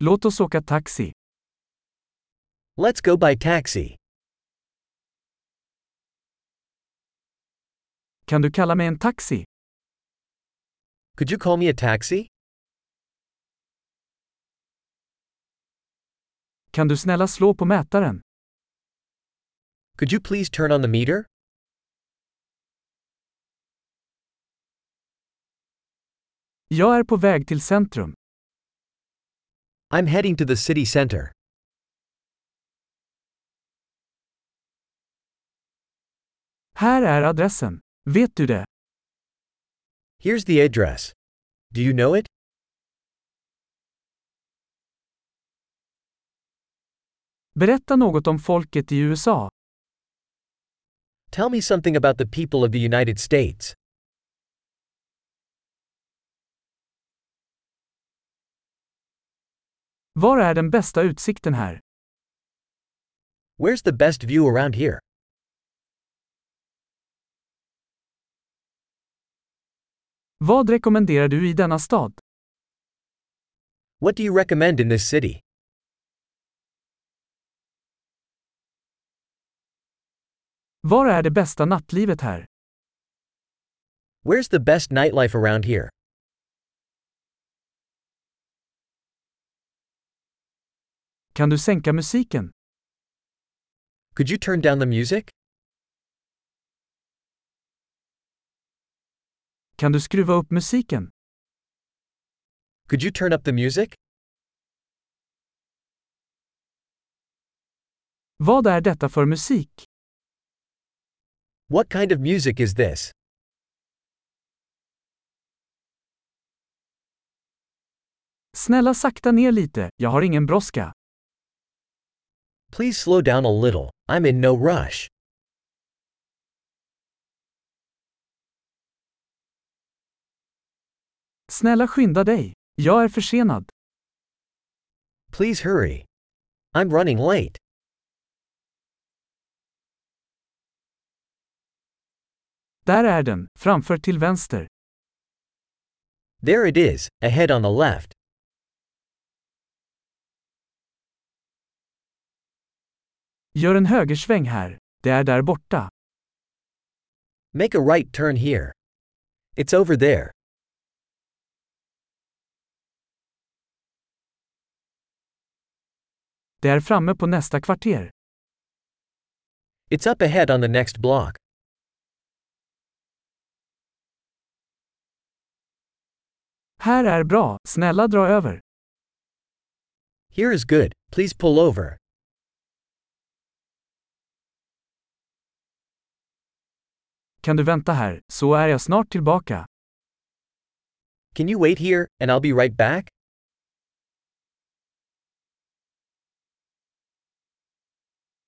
Låt oss åka taxi. Let's go by taxi. Kan du kalla mig en taxi? Could you call me a taxi? Kan du snälla slå på mätaren? Could you please turn on the meter? Jag är på väg till centrum. I'm heading to the city center. Här är adressen. Vet du det? Here's the address. Do you know it? Berätta något om folket i USA. Tell me something about the people of the United States. Var är den bästa utsikten här? Where's the best view around here? Vad rekommenderar du i denna stad? What do you recommend in this city? Var är det bästa nattlivet här? Where's the best nightlife around here? Kan du sänka musiken? Could you turn down the music? Kan du skruva upp musiken? Could you turn up the music? Vad är detta för musik? What kind of music is this? Snälla sakta ner lite, jag har ingen brådska. Please slow down a little, I'm in no rush. Snälla skynda dig. Jag är försenad. Please hurry. I'm running late. Där är den, framför till vänster. There it is, ahead on the left. Gör en högersväng här. Det är där borta. Make a right turn here. It's over there. Det är framme på nästa kvarter. It's up ahead on the next block. Här är bra, snälla dra över. Here is good, please pull over. Kan du vänta här, så är jag snart tillbaka. Can you wait here, and I'll be right back?